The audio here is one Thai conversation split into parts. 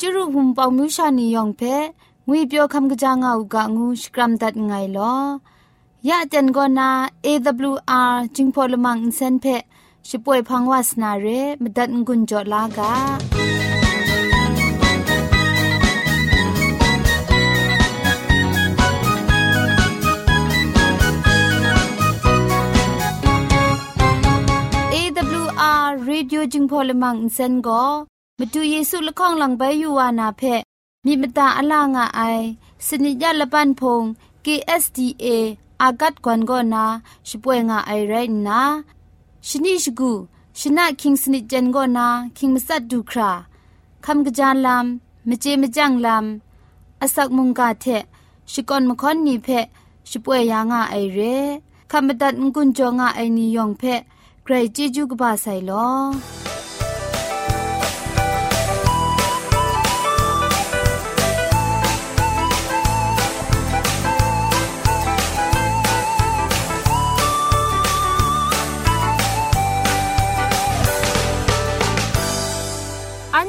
จุรุภุมปองมิวชานียองเพงวยเปียวคำกะจางอูกะงูสกรัมดัดไงลอยะเจนกอนา AWR จิงพอลมังอินเซนเพช่วยพังวาสนาเรมดัดงุนจอลากา AWR Radio จึงพอลมังอินเซน ก็มาดูเยซูละข้องหลังใบยูวานาเพมีมตาอลางอไอสนิยาละปันพง KSDA อากัดกวนก็นาช่วยงาไอไรนะชนิชกูชนะคิงสนิจันก็นาคิงมัสัดดูคราคำกระจานลำมเจมจังลำอาศักมุงกาเทชิกอนมคอนนีเพช่วยยางาไอเรคำบัดงกุนจงาไอนิยองเพใครจีจูกบาไซลอ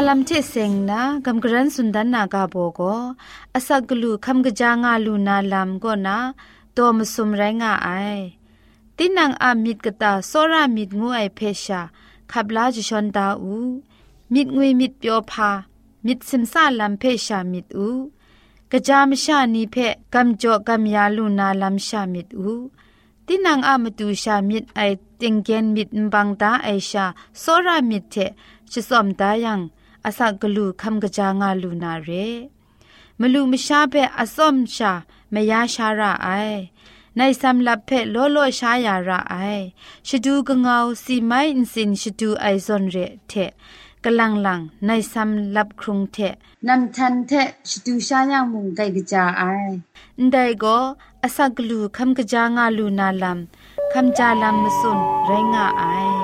ลัมเทเซงนะกัมกรันสุนดันนากาโบโกอาศักลูคัมกจางาลูนาลัมก็นะตัวมสุมไรงาไอตินังอามิดกตาโซรามิดงูไอเพชาขับลาจิชอนดาอูมิดงุยมิดเปียวพามิดซิมซาลัมเพชามิดอูกะจามชานีเพกัมจ่อกัมยาลูนาลัมชามิดอูตินังอามตูชามิดไอติงเกนมิดบังตาไอชาโซรามิดเทชิสอมตายัง အစကလူခမ်ကကြငါလူနာရဲမလူမရှားဘဲအစော့မရှာမရရှာရအိုင်နိုင်စမ်လဖဲလောလောရှားရရအိုင်ရှဒူကငေါစီမိုင်းစင်ရှဒူအိုင်ဇွန်ရဲထက်ကလန်လန်နိုင်စမ်လပ်ခရုံထက်နမ်ထန်ထက်ရှဒူရှာယမုန်ဂိုင်ကကြအိုင်ဒိုင်ကိုအစကလူခမ်ကကြငါလူနာလမ်ခမ်ကြလမ်မစွန်ရိုင်းငါအိုင်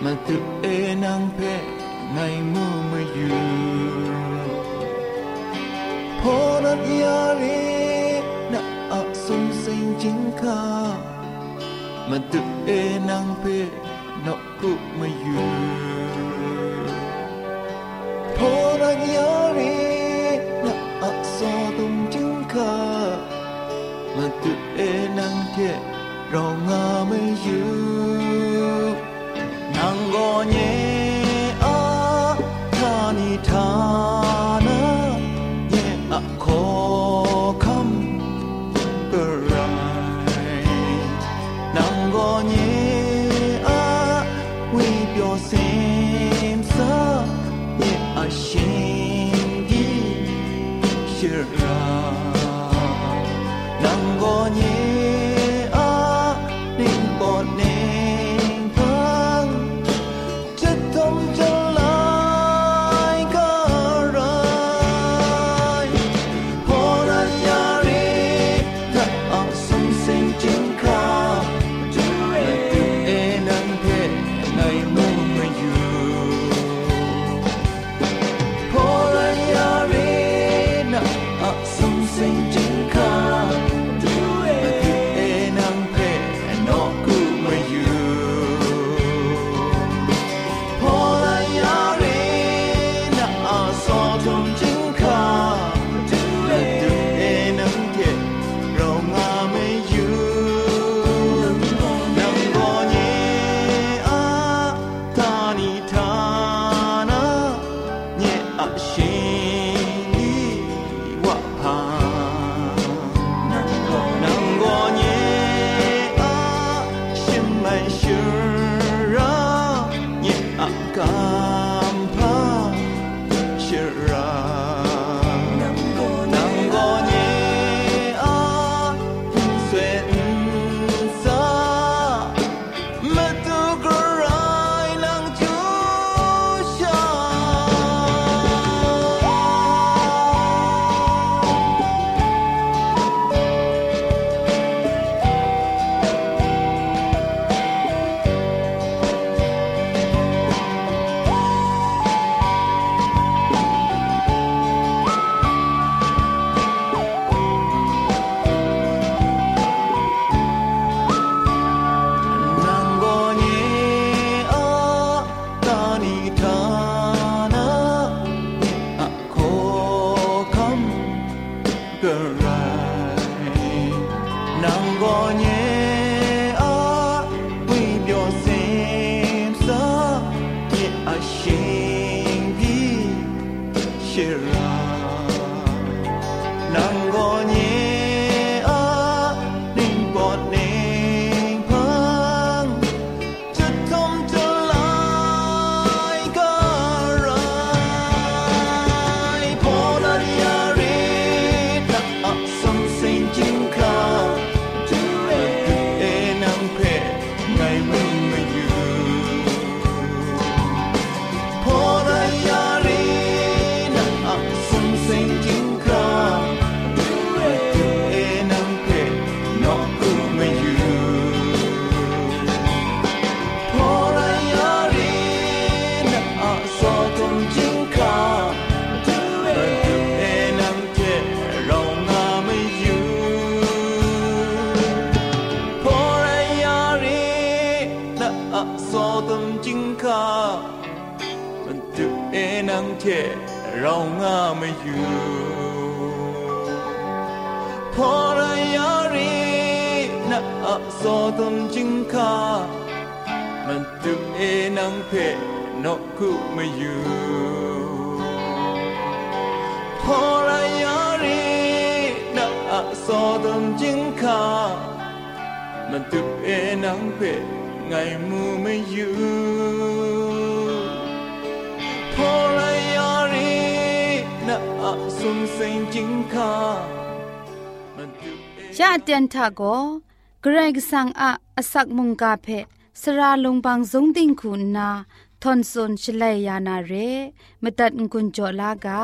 จาไอได้ก็อาศักลูคำกะจางาลูนาลัมคำจาลัมมสุนไรงาไอมาตึกเอนางเพในมือมาอยู่ อนั God. 难过夜 เราง่าไม่อยู่พอระยารีนะอะโซตมจิงคามันตุเอนังเพนกคุไม่อยู่พอระยารีนะอะโซตมจิงคามันตุเอนังเพไงมูไม่อยู่ สุนเซงจิงคาชาเตียนทาโกเกรกสังอะอสักมุงกาเพสระลงบางสงติงคุณนาทอนซนชลัยยานาเรมตัดกุญจลากา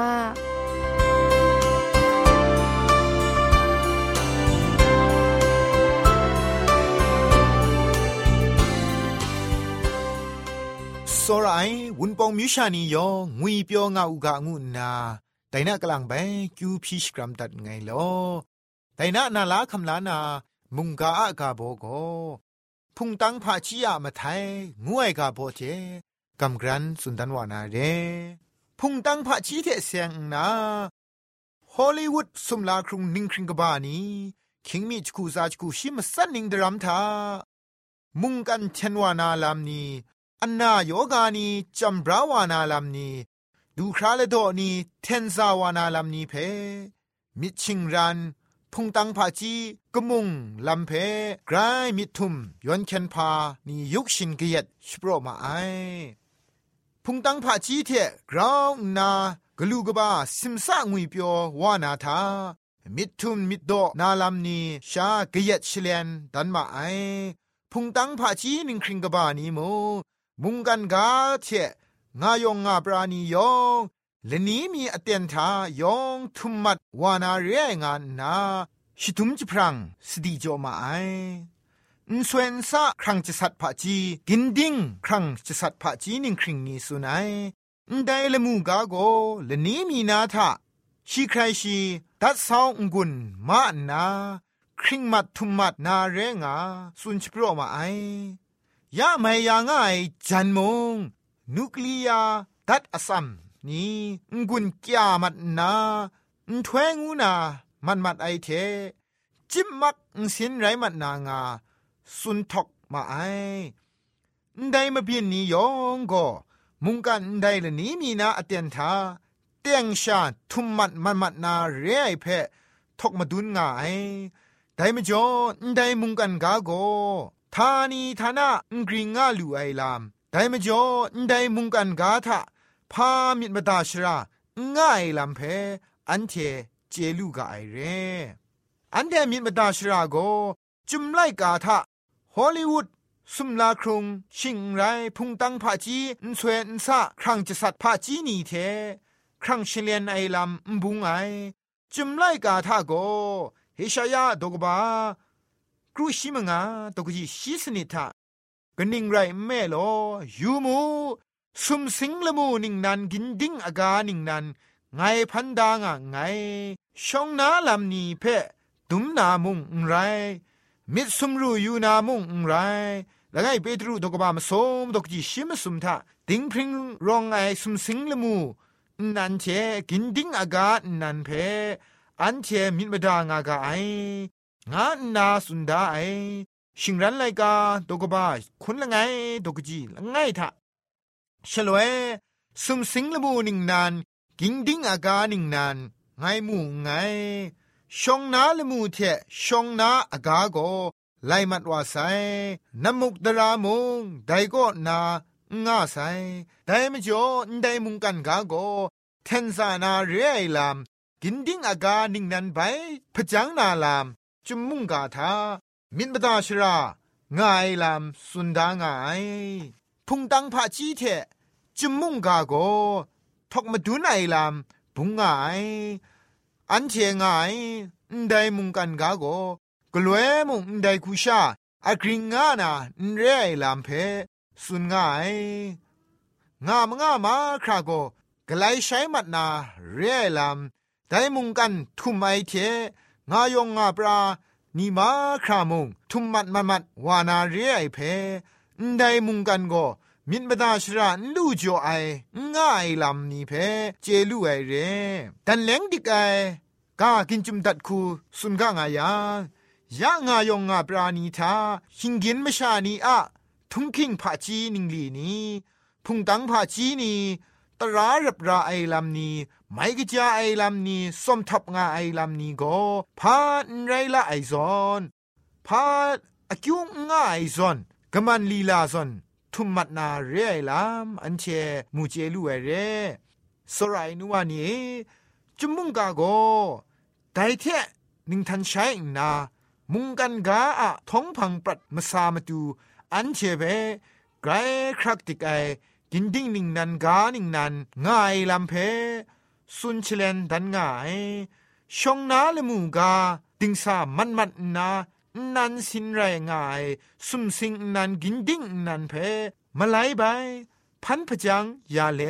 စောရိုင်ဝွန်ပောင်မြူရှာနီယောငွေပြောငါဥကငုနာ แต่น่ากลางไปคิวพีชกรัมตัดไงลอแต่น่านาลาคำลานา มุงกาอากาโบโกพุงตังพาชียมาไทยงวยกาโบเจกำกรันสุนทันวานาเรพุงตังพาชีเทเสียงนาฮอลลีวูดสุมลาครุงนิงคริงกบานีคิงมีจคูซาจคูชิมสันนิงดรัมทามุงกันเชนวานาลามนีอันนาโยกานีจัมบราวานาลามนี ดูคราเลโดนีเทนซาวานาลัมนีเพ มิชิงรัน พุงตังพาจีกมุงลำเพกรายมิทุมยอนเคนพานียุกชินเกียตสโปรมาไอพุงตังพาจีเทกราวนา กลูกบาสิมซางุยเปียววานาทามิทุมมิดโดนาลัมนีชาเกียตชเลนดันมาไอพุงตังพาจีนิงคริงกบานีโมมุงกันกาเท งายองงาปราณียองและนี้มีอเตียนทายองทุมมัดวานาเรียงานนาชิทุมจิพรังสดีจอมาไออุนสวนซาครั้งจะสัตผาจีกินดิ้งครั้งจะสัตผาจีนิงคริงนี้สุนัยอุนได้ละมูกาโกและนี้มีนาทะชีใครชีดัดสาวงกุนมาอันนาคริงมัดทุมมัดนาเรงาสุนชิโปรมาไอยาไม่ยาง่ายจันมง นุคลียาดัดอสัมนี่งุนกยามัดนาถวงูนามันมัดไอเทจิมมักสินไรมัดนางาสุนทกมาไอได้มาเพียนนี้ยองก็มุงกันได้ละนี้มีนาอเตียนทาเตียงชาทุมมัดมันมัดนาเรไอเพทกมาดุนง่ายได้มจ่อได้มุงกันกาโกทานีทานะงกริงงาลูไอลาม ได้มจ่อได้มุงกันกาทะพามิดมาตาชราง่ายลำเพอันเทเจลูกไอเร อันเทมิดมาตาชราโกจุมไลกาทะฮอลลีวูดสุมลาครุงชิงไรพุงตังผาจีนสวยนซะครั้งจะสัตผาจีนีเท ครั้งเชลียนไอลำบุงไอจุมไลกาทาโกเฮชายาดกบาครูชิมงาตกจีชิสนิทะ กนิ่งไรแม่โลยูมูสุมสิงละมูนิ่งนันกินดิ้งอากานิ่งนันไงพันดางอะไงชองนาลำนีเพดุมนามุงไร มิดสุมรูยูนามุงไรแล้วไงเปตรูตกบามสมตกจีชิมสุมทะติงพริงรองไอสุมสิงละมูนันเชกินดิ้งอากานันเพอันเชมิดมดางอากาไองานาสุนดาไอ ชิงรันไลกาตกบ้าคุณละไงตกจีละไงทะฉลวยสุมสิงละมูนิงนาน กิงดิ้งอากานิงนานไงมูไงชองนาละมูเทชองนาอากาโกไลมัดว่าไซน้ำมุกดรามุงไดก็นาง่าไซไดมจ่อไดมุงกันกาโกเทนซานาเรไอลามกินดิ้งอากานิ่งนันไปพจังนาลามจุมมุงกาทา มินบดาชราง่ายลามสุนดางายพุงตังพาจีเทจุมมุงกาโกทอกมาดูไอลามบุงงาย อันเชง่ายได้มุงกันกาโกกลัวมุงได้คุชาอากริงงานาเรไอลามเพสุนงายงามงามาคราโกกไลใช้มัดนาเรไอลามได้มุงกันทุมไอเทงายงงาปรา นีมาครามุงทุมมัดมัดมัดวานาเรไอเพไดมุงกันโกมินบดาชราลู่จ่อไอง่ายลำนี้เพเจลู่ไอเรแต่เล้งดิกไอกากินจุมดัดคูสุนกางายายะงายองงาปราณีทาหิงกินมชานีอะทุงคิงผาจีนิงลีนีพุงตังผาจีนีตรารับราไอลำนี้ ไม่กจ้าไอลำนี้สมทับงาไอลำนี้ก็พาไรละไอซอนพาอคิวงาไอซอนกมันลีลาซอนทุมมัดนาเรไอลำอันเชมูเจลูเอเรสรายนัวนี้จุมมุงกาโกไดเทนิงทันใช้นา มุงกันกาอะท้องพังปรัดมาสามาดูอันเชเบไกรครักติกไอกินดิ้งนิงนันกานิงนันง่ายลำเพ สุนเชลนดันง่ายชงนาเลมูกาดิงสามันมันนานันสินไรง่าย สุมสิงนันกินดิ้งนันเพมาไลไปพันพจังยาเล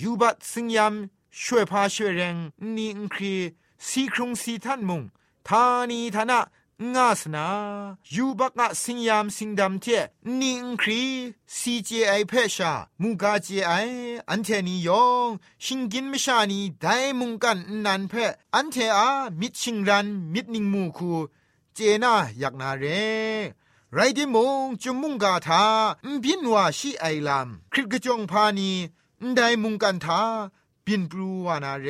ยูบัดสิงยามช่วยพาช่วยแรงนี่อังครีสีครุงสีท่านมุงทานีทานะ งาสนายูบักงะสิงยามสิงดำเทนิงครีซีเจไอเพชามูกาเจไออันเทนิยองชิงกินมชานีไดมุงกันนันเพอันเทอามิดชิงรันมิดนิงมูคูเจนาอยากนาเรไรดิมงจุมุงกาทาบินว่าชีไอลามคริกจงพานีไดมุงกันทาบินปรูวานาเร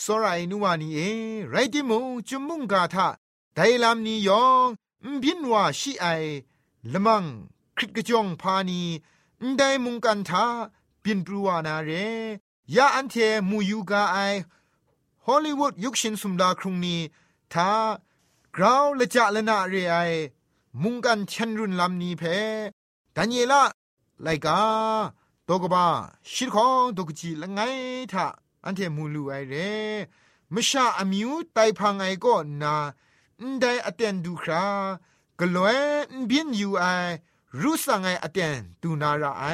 สรายนัวานีเอไรดิมงจุมุงกาทา ไดลามนียองบินว่าชีไอละมังคริกจงพานีไดมุงกันทาบินปรูวานาเรยาอันเทมูยูกาไอฮอลลีวูดยุคชินสุมดาครุงนี้ทากราวละจะละนาเรไอมุงกันชันรุนลำนี้เพดันเยละไลกาตกบ้าชิดของตกจีละไงทะอันเทมูลูไอเรมชาอมิวไตพังไอก็นา นไดอเตนดูครากลวยบินอยู่ไอรู้สังไออเตนดูนาราไอ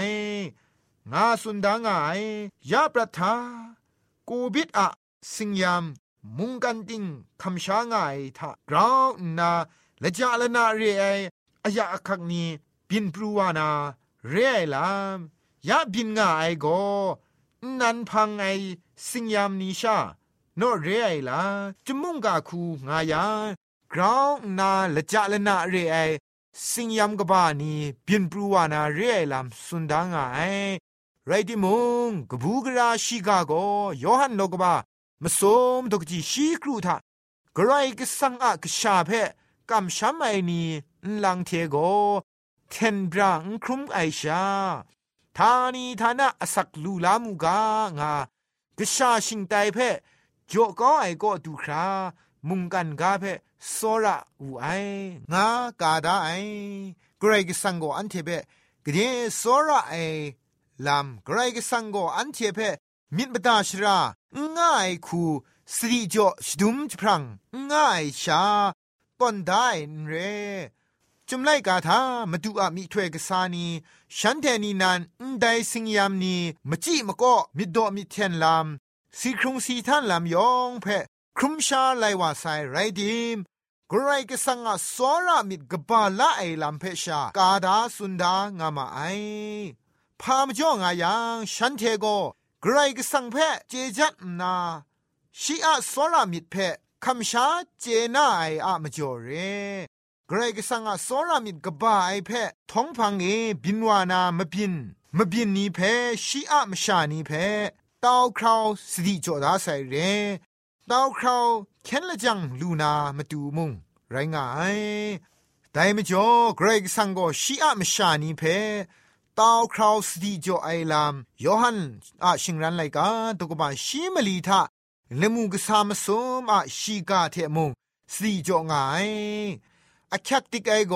งาสุนดางไอยาประทากูบิดอะสิงยามมุงกันติงคำช้างไอทากราวนาและจาละนาเรไออายาคักนี้บินปรูวานาเรไอลามยาบินงาไอโกนันพังไอสิงยามนิชาโนเรไอลาจมุงกาคูงายา กราวนาละจะละนาเรไอสิงยามกบานีบินปรูวานาเรไอลามสุนดางไอไรดิมงกบูกราชิกาโกยอหันโลกบามสมตกจีชีครูทากรก็สังอะกชาเพกำช้ำไอนีลังเทโกเทนบรังครุมไอชาทานีทานะอสักลูลามูกางากชาชิงไตเพจ่อก็ไอก็ดูครา มุงกันกาเพ โซระอูไองากาดาไอเกรกสังโกอันเทเบกเดโซระไอลำเกรกสังโกอันเทเพมิดบดาชราง่ายคูสติจ่อชดุมจพรังง่ายชาปอนได้เรจุมไลกาทามาดูอามิถวยกษานีฉันแทนีนันได้สิงยามนีมจิมก็มิดดอมิเทนลามสีครุงสีท่านลามยองเพ ครุมชาไลวาไซไรดิมกรายกสังอาสวรามิดกบาละไอลามเพชากาดาสุนดางามาไอพามจ่องายังฉันเทโกกรายกสังเพเจจัดนาชีอาสวรามิดเพคำชาเจน่าไออะมจ่อเรกรกสังอาสวรามิดกบาไอเพท้องพังเอบินวานามบินมบินนี้เพชีอะมชานี้เพต้าคราวสติจอดาใส่เร ต้าคราวเคนละจังลูนามาดูมุงไรงายแต่ไม่จอเกรกสังก็ชีอะมชานีเพต้าคราวสติจอไอลามยอหันอาชิงรันไลกาตุกบาชีมลีทาเลมูกสามสมอาชีกาเทมุงสติจองายอาคักติกไอโก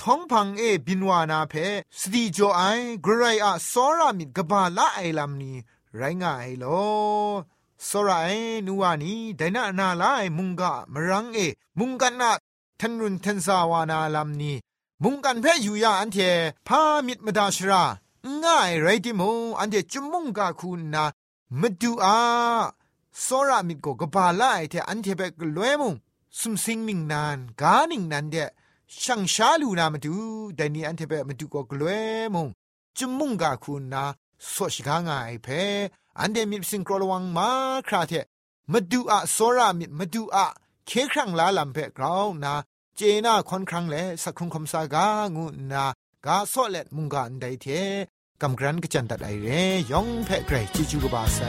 ท้องพังเอบินวานาเพสติจอไอกรไรอะสอรามิกบาละไอลามนีไรงายโล สรายนัวนี้ไดนานาลายมุงกะมรังเอ มุงกันนาทันรุนทันสาวานาลามนีมุงกันเพอยู่ยาอันเทพามิดมดาชราง่ายไรติโมอันเทจุมุงกะคุณนามดูอาสรามิดก็กบาลายเทอันเทเปกลวยมุงสุมสิงนิงนานกานิงนันเดช่างชาลูนามาดูแต่นี่อันเทเปมาดูก็กลวยมุงจุมุงกะคุณนาสวชกางายเพ อันเดมิสิงกรลวังมาคราเทมาดูอะโซรามิมาดูอะเคครั้งลาลัมเพกราวนา เจนาคอนครั้งแลสักครุงคำสากางูนากาโซเลตมุงกาอันไดเทกำกรันกจันตัดไอเรยองเพเกรจิจูกบาไซ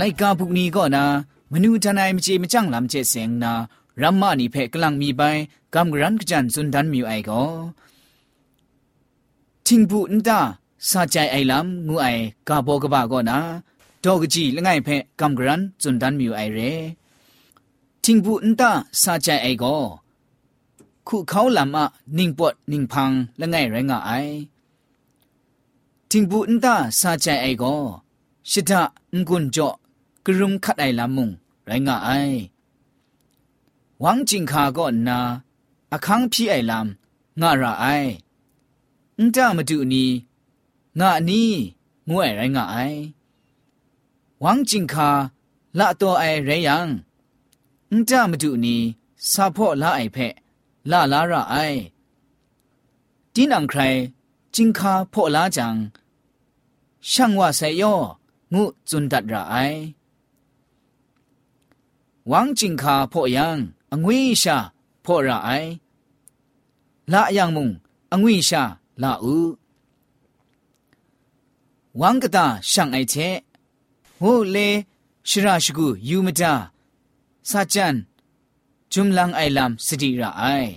ไลกาพุกนี้ก็นะมนูทนายมเจมจังลำเจเสงนารัมมานีเพกลังมีไปกำกรันกจันสุนดันมิวไอก็ทิงบุนตาสาใจไอลำงูไอกาโบกบาก็นะดอกจีละไงเพกำกรันสุนดันมิวไอเรทิงบุนตาสาใจไอก็ခုเขาลำอะนิ่งปวดนิ่งพังละไงแรงไอทิงบุนต กรุมคัดไอลามุงไรงาไอวังจิงคาก็นาอคังพี่ไอลามงาราไออุ้งจ้ามาดูนี้งานี้งวยไรงาไอวังจิงคาละตัวไอไรยังอุ้งจ้ามาดูนี้ซาพ่อละไอเพะละลาราไอดินังใครจิงคาพ่อละจังช่างว่าใส่ย่องูจุนดัดราไอ ဝမ်ဂျင်ခါဖို့ယံအငွေရှာဖို့ရအိုင်လာယံမုံအငွေရှာလာဥဝမ်ကတာရှန်အိုက်ချက်ဟိုလေရှရာရှိကူယူမတာစာချန်ဂျုံလန်အိုင်လမ်စတီရာအိုင်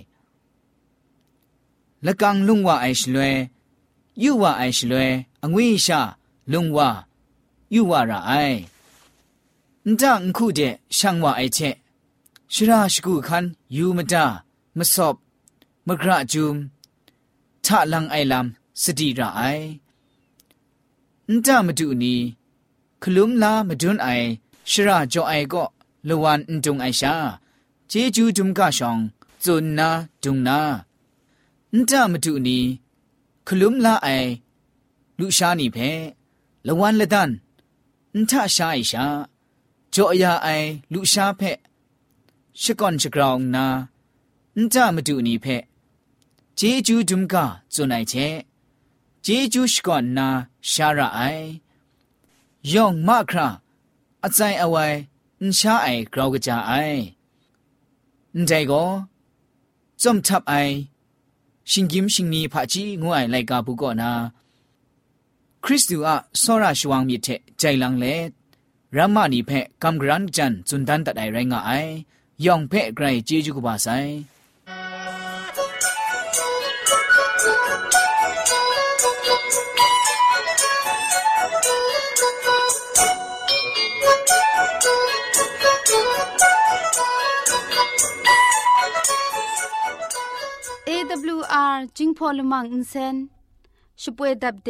လကန်လုံဝအိုင်ရှလွဲယူဝအိုင်ရှလွဲအငွေရှာလုံဝယူဝရာအိုင် ดังคู่เดช่างว่าไอเชชราชกูคันยูมาดามสอบมกระจุมทะลังไอลำสติระไอนั่นมาดูนี้คลุมลามาดุนไอชราจอไอก็ลวันจงไอชา เจจูจุมกาชองจุนนาจุงนานั่นมาดูนี้คลุมลาไอลุชานีเพลวันละดันนั่นชาไอชา จจูดุมกาจุนไอเชเจจูชก่อนนาชาระไอยองมาคราအစိုင်အဝိုင်အန်ရှာအိုင်ဂရောကကြအိုင်အန်တိုင်ကိုစုံတပ်အိုင်ရှင်กิมရှင်နီဖာချီငွအိုင်လိုက်ကဘူးကောနာခရစ်တုအစောရရှဝမ်မြစ်တဲ့ဂျိုင်လန်းလေ รามานีเพะกำกรันจันจุนดันตัดไอแรงอ้ายยองเพะไกรเจจุกบาไซจิงพอลมังอินเซนช่วยดับเด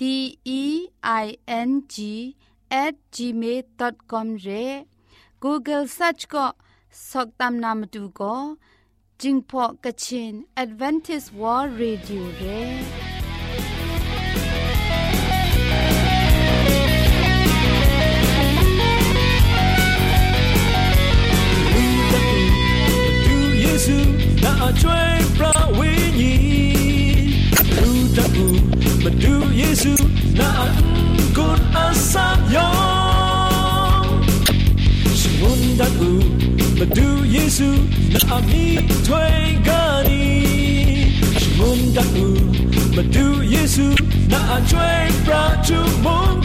d e i n g at gmail.com re google search ko soktam namatu ko jingpo kachin advantage War radio re Yesu na achwe pra winyi Lutaku Madu Yesu na kun asam yong Shimun dan u Medu Yesu na mi tui gani. Shimun dan u Medu Yesu na chui pra chu mong